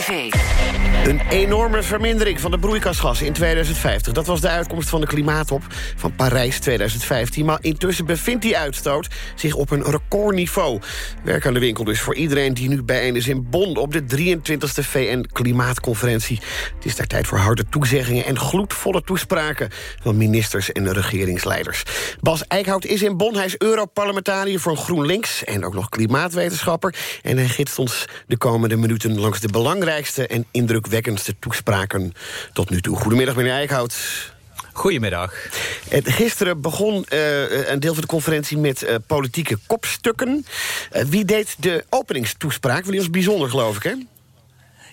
TV. Een enorme vermindering van de broeikasgassen in 2050. Dat was de uitkomst van de klimaattop van Parijs 2015. Maar intussen bevindt die uitstoot zich op een recordniveau. Werk aan de winkel dus voor iedereen die nu bijeen is in Bonn... op de 23e VN-klimaatconferentie. Het is daar tijd voor harde toezeggingen en gloedvolle toespraken... van ministers en regeringsleiders. Bas Eickhout is in Bonn. Hij is Europarlementariër voor GroenLinks... en ook nog klimaatwetenschapper. En hij gidst ons de komende minuten langs de belangrijkste... en indrukwekkendste toespraken tot nu toe. Goedemiddag, meneer Eickhout. Goedemiddag. Gisteren begon uh, een deel van de conferentie met uh, politieke kopstukken. Uh, wie deed de openingstoespraak? Die was bijzonder, geloof ik, hè?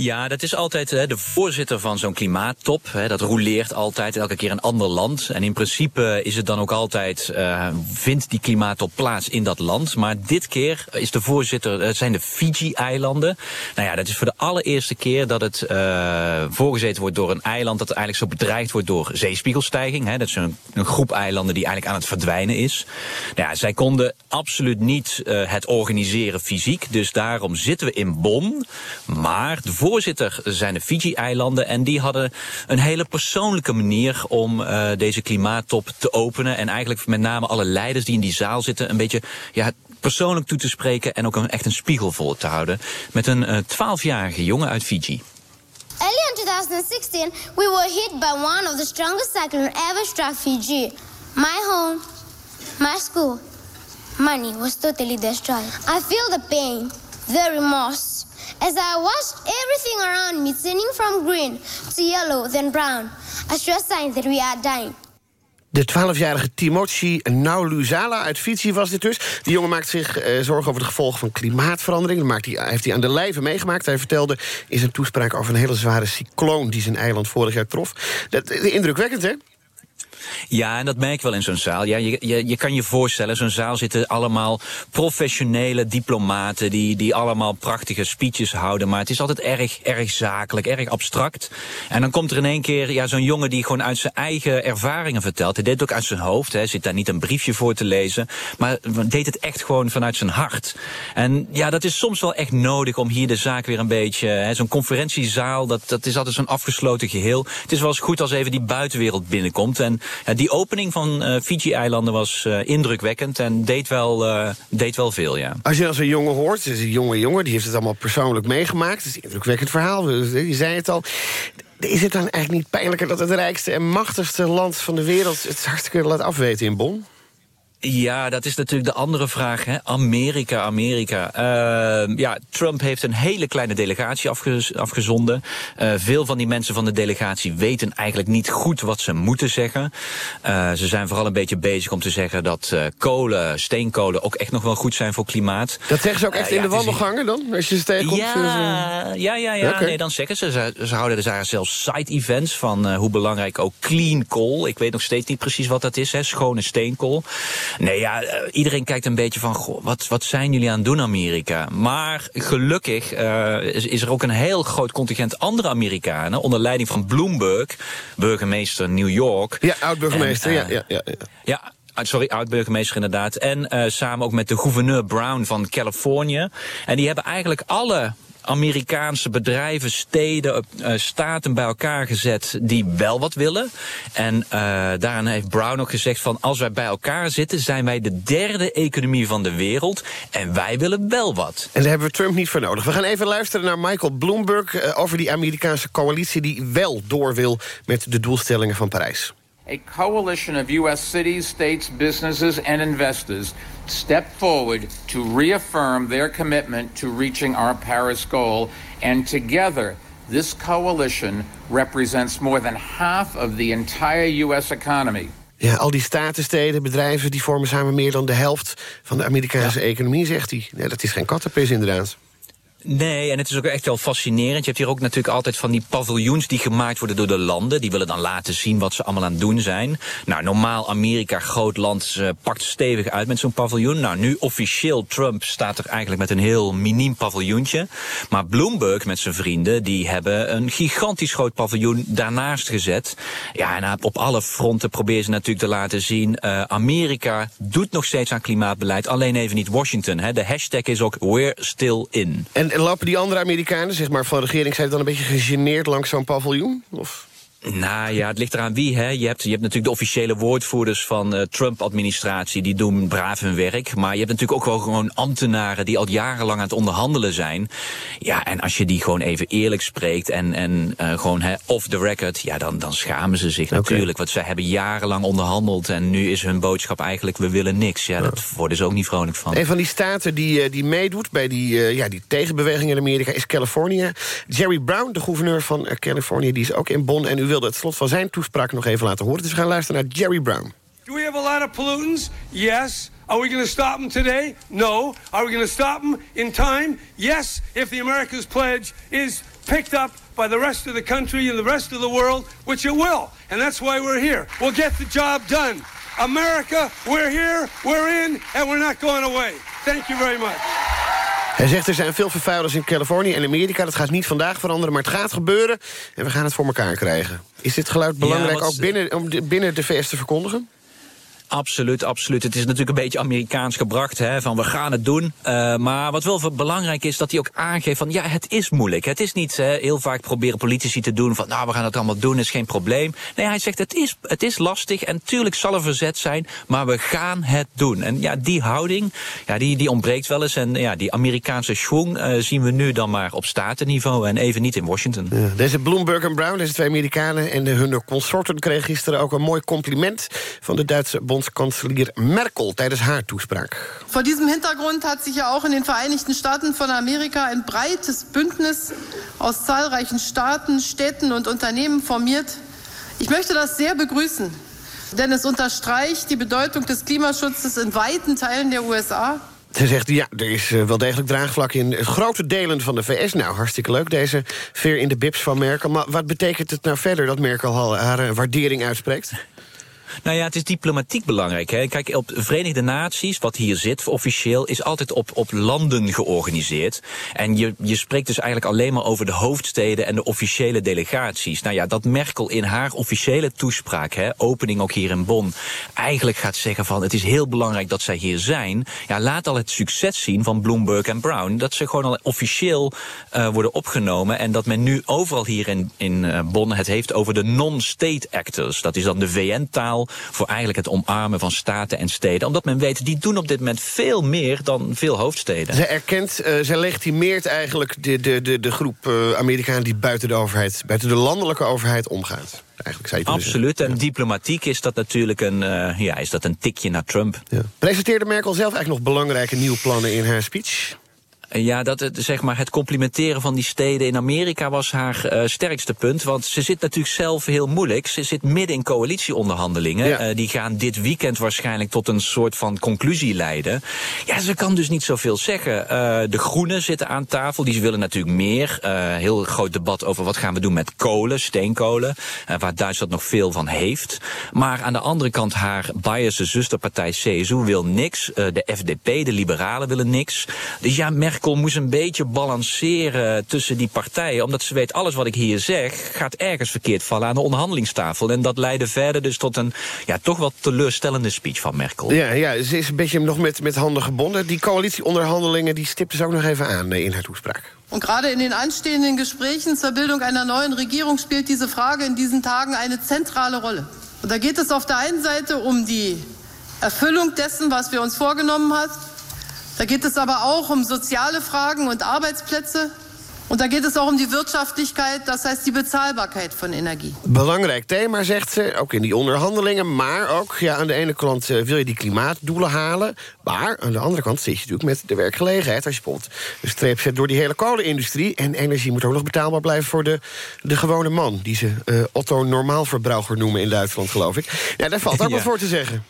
Ja, dat is altijd de voorzitter van zo'n klimaattop. Dat roleert altijd elke keer een ander land. En in principe is het dan ook altijd, uh, vindt die klimaattop plaats in dat land. Maar dit keer is de voorzitter, het zijn de Fiji-eilanden. Nou ja, dat is voor de allereerste keer dat het uh, voorgezeten wordt door een eiland dat eigenlijk zo bedreigd wordt door zeespiegelstijging. Dat is een, groep eilanden die eigenlijk aan het verdwijnen is. Nou ja, zij konden absoluut niet het organiseren fysiek. Dus daarom zitten we in Bonn. Maar de voorzitter zijn de Fiji-eilanden. En die hadden een hele persoonlijke manier om uh, deze klimaattop te openen. En eigenlijk met name alle leiders die in die zaal zitten... een beetje ja, persoonlijk toe te spreken en ook een, echt een spiegel voor te houden. Met een twaalfjarige uh, jongen uit Fiji. Early in 2016, we were hit by one of the strongest cyclones ever struck Fiji. My home, my school, money was totally destroyed. I feel the pain, the remorse. As I watched everything around me turning from green to yellow, then brown, a sure sign that we are dying. De 12-jarige Timochi Nauluzala uit Fiji was dit dus. Die jongen maakt zich uh, zorgen over de gevolgen van klimaatverandering. Dat maakt hij, heeft hij aan de lijve meegemaakt. Hij vertelde in zijn toespraak over een hele zware cycloon... die zijn eiland vorig jaar trof. Dat, indrukwekkend, hè? Ja, en dat merk je wel in zo'n zaal. Ja, je, je, je kan je voorstellen, zo'n zaal zitten allemaal professionele diplomaten... Die, die allemaal prachtige speeches houden. Maar het is altijd erg, erg zakelijk, erg abstract. En dan komt er in één keer ja, zo'n jongen die gewoon uit zijn eigen ervaringen vertelt. Hij deed het ook uit zijn hoofd, hij zit daar niet een briefje voor te lezen. Maar deed het echt gewoon vanuit zijn hart. En ja, dat is soms wel echt nodig om hier de zaak weer een beetje... Zo'n conferentiezaal, dat, dat is altijd zo'n afgesloten geheel. Het is wel eens goed als even die buitenwereld binnenkomt. En ja, die opening van uh, Fiji-eilanden was uh, indrukwekkend en deed wel, uh, deed wel veel, ja. Als je als een jongen hoort, dus een jonge jongen... die heeft het allemaal persoonlijk meegemaakt. Het is een indrukwekkend verhaal, je zei het al. Is het dan eigenlijk niet pijnlijker dat het rijkste en machtigste land van de wereld... het hartstikke laat afweten in Bonn? Ja, dat is natuurlijk de andere vraag. Hè? Amerika, Amerika. Uh, ja, Trump heeft een hele kleine delegatie afgez afgezonden. Uh, veel van die mensen van de delegatie weten eigenlijk niet goed wat ze moeten zeggen. Uh, ze zijn vooral een beetje bezig om te zeggen dat kolen, steenkolen ook echt nog wel goed zijn voor klimaat. Dat zeggen ze ook echt in ja, de wandelgangen dan? Als je ze tegenkomt? Ja, ja, ja, ja. Okay. nee, dan zeggen ze. Ze, ze houden daar zelfs side-events van hoe belangrijk ook clean coal. Ik weet nog steeds niet precies wat dat is, hè? schone steenkool. Nee, ja, iedereen kijkt een beetje van, goh, wat, wat zijn jullie aan het doen, Amerika? Maar gelukkig uh, is, is, er ook een heel groot contingent andere Amerikanen... onder leiding van Bloomberg, burgemeester New York. Ja, oud-burgemeester, ja, ja, ja, ja. Ja, sorry, oud-burgemeester inderdaad. En uh, samen ook met de gouverneur Brown van Californië. En die hebben eigenlijk alle Amerikaanse bedrijven, steden, uh, staten bij elkaar gezet die wel wat willen. En uh, daaraan heeft Brown ook gezegd van als wij bij elkaar zitten zijn wij de derde economie van de wereld en wij willen wel wat. En daar hebben we Trump niet voor nodig. We gaan even luisteren naar Michael Bloomberg uh, over die Amerikaanse coalitie die wel door wil met de doelstellingen van Parijs. A coalition of US cities, states, businesses and investors step forward to reaffirm their commitment to reaching our Paris goal. And together, this coalition represents more than half of the entire U.S. economy. Ja, al die staten, steden, bedrijven... die vormen samen meer dan de helft van de Amerikaanse ja. economie, zegt hij. Ja, dat is geen kattenpis, inderdaad. Nee, en het is ook echt wel fascinerend. Je hebt hier ook natuurlijk altijd van die paviljoens die gemaakt worden door de landen. Die willen dan laten zien wat ze allemaal aan het doen zijn. Nou, normaal Amerika, groot land, pakt stevig uit met zo'n paviljoen. Nou, nu officieel Trump staat er eigenlijk met een heel miniem paviljoentje. Maar Bloomberg met zijn vrienden, die hebben een gigantisch groot paviljoen daarnaast gezet. Ja, en op alle fronten proberen ze natuurlijk te laten zien... Uh, Amerika doet nog steeds aan klimaatbeleid, alleen even niet Washington. Hè. De hashtag is ook We're Still In. En lopen die andere Amerikanen, zeg maar van regeringszijde... dan een beetje gegeneerd langs zo'n paviljoen? Of... Nou ja, het ligt eraan wie. Hè. Je, hebt, je hebt natuurlijk de officiële woordvoerders van de uh, Trump-administratie. Die doen braaf hun werk. Maar je hebt natuurlijk ook wel gewoon ambtenaren die al jarenlang aan het onderhandelen zijn. Ja, en als je die gewoon even eerlijk spreekt en, en uh, gewoon hè, off the record... ja, dan, dan schamen ze zich okay. natuurlijk. Want zij hebben jarenlang onderhandeld en nu is hun boodschap eigenlijk... we willen niks. Ja, dat ja. worden ze ook niet vrolijk van. Een van die staten die, uh, die meedoet bij die, uh, ja, die tegenbeweging in Amerika is Californië. Jerry Brown, de gouverneur van Californië, die is ook in Bonn... en u wilde het slot van zijn toespraak nog even laten horen. Dus we gaan luisteren naar Jerry Brown. Do we have a lot of pollutants? Yes. Are we going to stop them today? No. Are we going to stop them in time? Yes, if the America's pledge is picked up by the rest of the country and the rest of the world, which it will. And that's why we're here. We'll get the job done. America, we're here, we're in, and we're not going away. Thank you very much. Hij zegt er zijn veel vervuilers in Californië en Amerika. Dat gaat niet vandaag veranderen, maar het gaat gebeuren. En we gaan het voor elkaar krijgen. Is dit geluid belangrijk ja, ook binnen, om de, binnen de VS te verkondigen? Absoluut, absoluut. Het is natuurlijk een beetje Amerikaans gebracht, hè, van we gaan het doen. Uh, maar wat wel belangrijk is, dat hij ook aangeeft van ja, het is moeilijk. Het is niet hè, heel vaak proberen politici te doen van nou, we gaan het allemaal doen, is geen probleem. Nee, hij zegt het is, het is lastig en tuurlijk zal er verzet zijn, maar we gaan het doen. En ja, die houding, ja, die, die ontbreekt wel eens. En ja, die Amerikaanse schwung uh, zien we nu dan maar op statenniveau en even niet in Washington. Ja, deze Bloomberg en Brown, deze twee Amerikanen en de, hun consorten kregen gisteren ook een mooi compliment van de Duitse bond Bundeskanzler Merkel tijdens haar toespraak. Vor diesem Hintergrund hat sich ja auch in den Vereinigten Staaten von Amerika ein breites Bündnis aus zahlreichen Staaten, Städten und Unternehmen formiert. Ich möchte das sehr begrüßen, denn es unterstreicht die Bedeutung des Klimaschutzes in weiten Teilen der USA. Ze zegt, ja, er is uh, wel degelijk draagvlak in grote delen van de VS. Nou, hartstikke leuk, deze veer in de bips van Merkel. Maar wat betekent het nou verder dat Merkel haar, haar waardering uitspreekt? Nou ja, het is diplomatiek belangrijk. Hè. Kijk, op de Verenigde Naties, wat hier zit officieel... is altijd op, op landen georganiseerd. En je, je spreekt dus eigenlijk alleen maar over de hoofdsteden... en de officiële delegaties. Nou ja, dat Merkel in haar officiële toespraak... Hè, opening ook hier in Bonn... eigenlijk gaat zeggen van... het is heel belangrijk dat zij hier zijn. Ja, laat al het succes zien van Bloomberg en Brown... dat ze gewoon al officieel uh, worden opgenomen... en dat men nu overal hier in, in uh, Bonn het heeft over de non-state actors. Dat is dan de VN-taal voor eigenlijk het omarmen van staten en steden. Omdat men weet, die doen op dit moment veel meer dan veel hoofdsteden. Zij erkent, uh, zij legitimeert eigenlijk de, de, de, de groep uh, Amerikanen... die buiten de overheid, buiten de landelijke overheid omgaat. Absoluut, en ja. diplomatiek is dat natuurlijk een, uh, ja, is dat een tikje naar Trump. Ja. Presenteerde Merkel zelf eigenlijk nog belangrijke nieuwe plannen in haar speech? Ja, dat het, zeg maar, het complimenteren van die steden in Amerika was haar uh, sterkste punt. Want ze zit natuurlijk zelf heel moeilijk. Ze zit midden in coalitieonderhandelingen. Ja. Uh, die gaan dit weekend waarschijnlijk tot een soort van conclusie leiden. Ja, ze kan dus niet zoveel zeggen. Uh, de Groenen zitten aan tafel. Die willen natuurlijk meer. heel groot debat over wat gaan we doen met kolen, steenkolen. waar Duitsland nog veel van heeft. Maar aan de andere kant haar Bayerse zusterpartij CSU wil niks. de FDP, de liberalen willen niks. Dus ja, Merkel moest een beetje balanceren tussen die partijen. Omdat ze weet, alles wat ik hier zeg gaat ergens verkeerd vallen aan de onderhandelingstafel. En dat leidde verder dus tot een ja, toch wel teleurstellende speech van Merkel. Ja, ja ze is een beetje nog met, met handen gebonden. Die coalitieonderhandelingen die stipte ze ook nog even aan in haar toespraak. Und gerade in den anstehenden Gesprächen zur Bildung einer neuen Regierung spielt diese Frage in diesen Tagen eine zentrale Rolle. Und da geht es auf der einen Seite um die Erfüllung dessen, was wir uns vorgenommen haben. Da geht es aber auch um soziale Fragen und Arbeitsplätze. Und da geht es auch um die Wirtschaftlichkeit, das heißt die Bezahlbarkeit von Energie. Belangrijk thema, zegt ze, ook in die onderhandelingen. Maar ook, ja, aan de ene kant uh, wil je die klimaatdoelen halen. Maar aan de andere kant zit je natuurlijk met de werkgelegenheid. Als je bijvoorbeeld een streep zet door die hele kolenindustrie. En energie moet ook nog betaalbaar blijven voor de, de gewone man. Die ze uh, Otto Normaalverbruiker noemen in Duitsland, geloof ik. Ja, daar valt ook ja. wat voor te zeggen.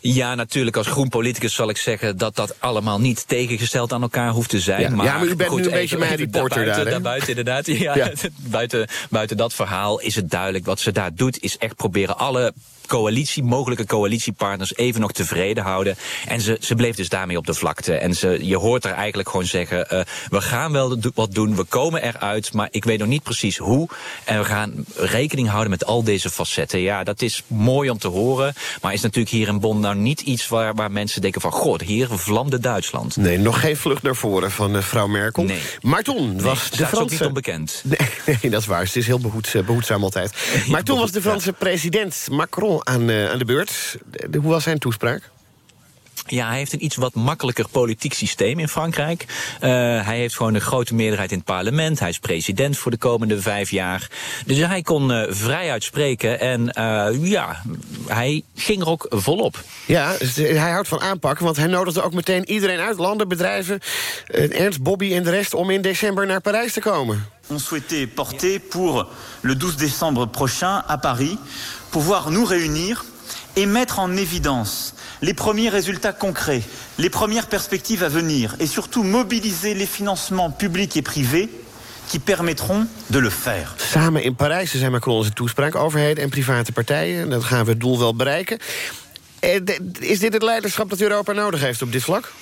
Ja, natuurlijk. Als groen politicus zal ik zeggen dat dat allemaal niet tegengesteld aan elkaar hoeft te zijn. Ja, maar, ja, maar u bent goed, nu een beetje mijn reporter daarbuiten, daar. Daarbuiten inderdaad. Ja, ja. buiten, buiten dat verhaal is het duidelijk. Wat ze daar doet is echt proberen alle coalitie, mogelijke coalitiepartners even nog tevreden houden. En ze, ze bleef dus daarmee op de vlakte. En ze, je hoort haar eigenlijk gewoon zeggen: uh, we gaan wel wat doen, we komen eruit, maar ik weet nog niet precies hoe. En we gaan rekening houden met al deze facetten. Ja, dat is mooi om te horen, maar is natuurlijk hier in Bonn nou niet iets waar, waar mensen denken van: god, hier vlamde Duitsland. Nee, nog geen vlucht naar voren van uh, mevrouw Merkel. Nee. Maar toen was nee, de Franse... ook niet onbekend. Nee, nee, dat is waar. Het is heel behoed, behoedzaam altijd. Maar toen was de Franse president Macron aan, uh, aan de beurt. Hoe was zijn toespraak? Ja, hij heeft een iets wat makkelijker politiek systeem in Frankrijk. Uh, hij heeft gewoon een grote meerderheid in het parlement. Hij is president voor de komende vijf jaar. Dus hij kon uh, vrij uitspreken. En uh, ja, hij ging er ook volop. Ja, dus hij houdt van aanpakken. Want hij nodigde ook meteen iedereen uit. Landen, bedrijven, Ernst, Bobby en de rest... om in december naar Parijs te komen. On souhaitait porter pour le 12 décembre prochain à Paris... pouvoir nous réunir et mettre en évidence les premiers résultats concrets, les premières perspectives à venir et surtout mobiliser les financements publics et privés qui permettront de le faire. Samen in Parijs, zei Macron zijn toespraak, overheden en private partijen. Dan gaan we het doel wel bereiken. Is dit het leiderschap dat Europa nodig heeft op dit vlak?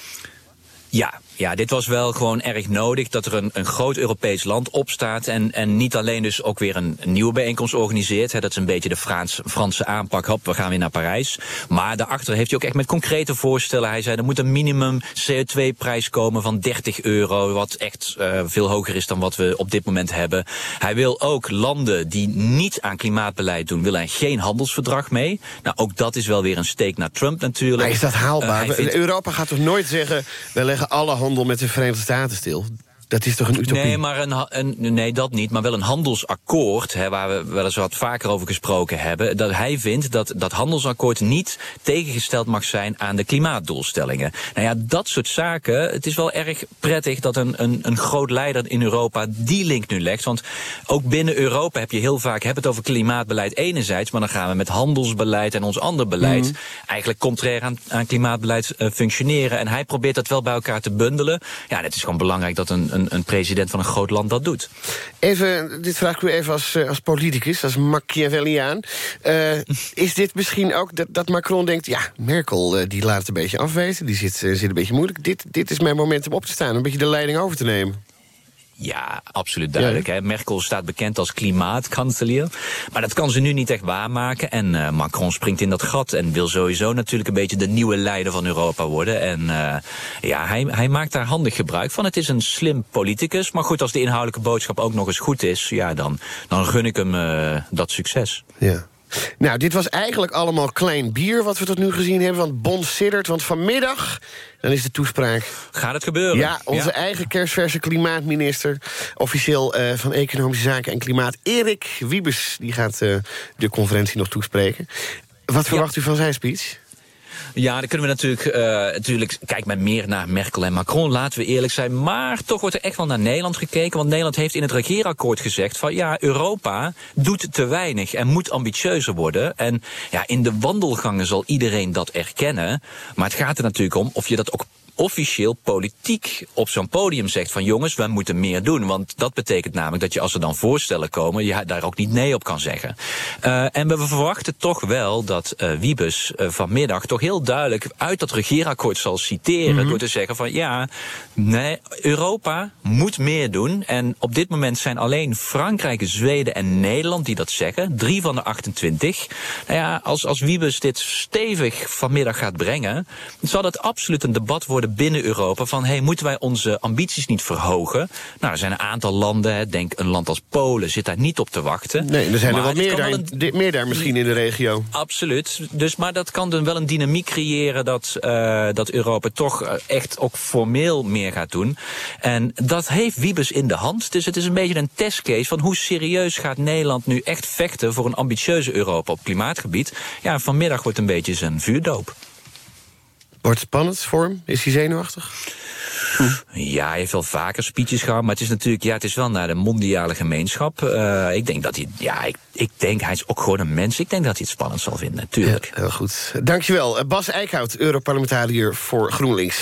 Ja, ja, dit was wel gewoon erg nodig dat er een, een groot Europees land opstaat. En, en niet alleen dus ook weer een, nieuwe bijeenkomst organiseert. Hè, dat is een beetje de Frans, Franse aanpak. Hop, we gaan weer naar Parijs. Maar daarachter heeft hij ook echt met concrete voorstellen. Hij zei er moet een minimum CO2-prijs komen van 30 euro. Wat echt uh, veel hoger is dan wat we op dit moment hebben. Hij wil ook landen die niet aan klimaatbeleid doen, willen geen handelsverdrag mee. Nou, ook dat is wel weer een steek naar Trump natuurlijk. Maar is dat haalbaar? Uh, vindt... Europa gaat toch nooit zeggen, we leggen alle handel met de Verenigde Staten stil. Dat is toch een utopie? Nee, maar een, een, nee, dat niet. Maar wel een handelsakkoord, hè, waar we wel eens wat vaker over gesproken hebben. Dat hij vindt dat dat handelsakkoord niet tegengesteld mag zijn aan de klimaatdoelstellingen. Nou ja, dat soort zaken. Het is wel erg prettig dat een, een, een groot leider in Europa die link nu legt. Want ook binnen Europa heb je heel vaak heb het over klimaatbeleid enerzijds. Maar dan gaan we met handelsbeleid en ons ander beleid mm. eigenlijk contrair aan, aan klimaatbeleid uh, functioneren. En hij probeert dat wel bij elkaar te bundelen. Ja, het is gewoon belangrijk dat een, een een, president van een groot land dat doet. Even, dit vraag ik u even als, als politicus, als Machiavelliaan. Uh, is dit misschien ook dat, dat Macron denkt... ja, Merkel uh, die laat het een beetje afwezen, die zit, zit een beetje moeilijk. Dit, dit is mijn moment om op te staan, een beetje de leiding over te nemen. Ja, absoluut duidelijk. Hè. Merkel staat bekend als klimaatkanselier. Maar dat kan ze nu niet echt waarmaken. En uh, Macron springt in dat gat en wil sowieso natuurlijk een beetje de nieuwe leider van Europa worden. En uh, ja, hij, hij maakt daar handig gebruik van. Het is een slim politicus. Maar goed, als de inhoudelijke boodschap ook nog eens goed is, ja, dan, dan gun ik hem uh, dat succes. Ja. Nou, dit was eigenlijk allemaal klein bier wat we tot nu gezien hebben. Want Bon siddert, want vanmiddag dan is de toespraak... Gaat het gebeuren? Ja, onze ja. eigen kerstverse klimaatminister... officieel uh, van Economische Zaken en Klimaat, Erik Wiebes... die gaat uh, de conferentie nog toespreken. Wat verwacht ja. u van zijn speech? Ja, dan kunnen we natuurlijk, uh, natuurlijk kijk maar meer naar Merkel en Macron, laten we eerlijk zijn. Maar toch wordt er echt wel naar Nederland gekeken. Want Nederland heeft in het regeerakkoord gezegd van ja, Europa doet te weinig en moet ambitieuzer worden. En ja, in de wandelgangen zal iedereen dat erkennen. Maar het gaat er natuurlijk om of je dat ook officieel politiek op zo'n podium zegt van jongens, we moeten meer doen. Want dat betekent namelijk dat je als er dan voorstellen komen, je daar ook niet nee op kan zeggen. Uh, en we verwachten toch wel dat uh, Wiebes uh, vanmiddag toch heel duidelijk uit dat regeerakkoord zal citeren. Mm -hmm. Door te zeggen van ja, nee, Europa moet meer doen. En op dit moment zijn alleen Frankrijk, Zweden en Nederland die dat zeggen. Drie van de 28. Nou ja, als, als Wiebes dit stevig vanmiddag gaat brengen, zal dat absoluut een debat worden binnen Europa van hey, moeten wij onze ambities niet verhogen? Nou, er zijn een aantal landen, denk een land als Polen zit daar niet op te wachten. Nee, er zijn maar er wel meer daar, een... meer daar misschien in de regio. Absoluut. Dus, maar dat kan dan wel een dynamiek creëren dat, uh, dat Europa toch echt ook formeel meer gaat doen. En dat heeft Wiebes in de hand. Dus het is een beetje een testcase van hoe serieus gaat Nederland nu echt vechten voor een ambitieuze Europa op klimaatgebied. Ja, vanmiddag wordt een beetje zijn vuurdoop. Wordt het spannend voor hem? Is hij zenuwachtig? Ja, hij heeft wel vaker speeches gehad, maar het is natuurlijk, ja, het is wel naar de mondiale gemeenschap. Uh, ik denk dat hij, ja, ik, ik denk hij is ook gewoon een mens. Ik denk dat hij het spannend zal vinden, natuurlijk. Ja, heel goed. Dankjewel. Bas Eickhout, Europarlementariër voor GroenLinks.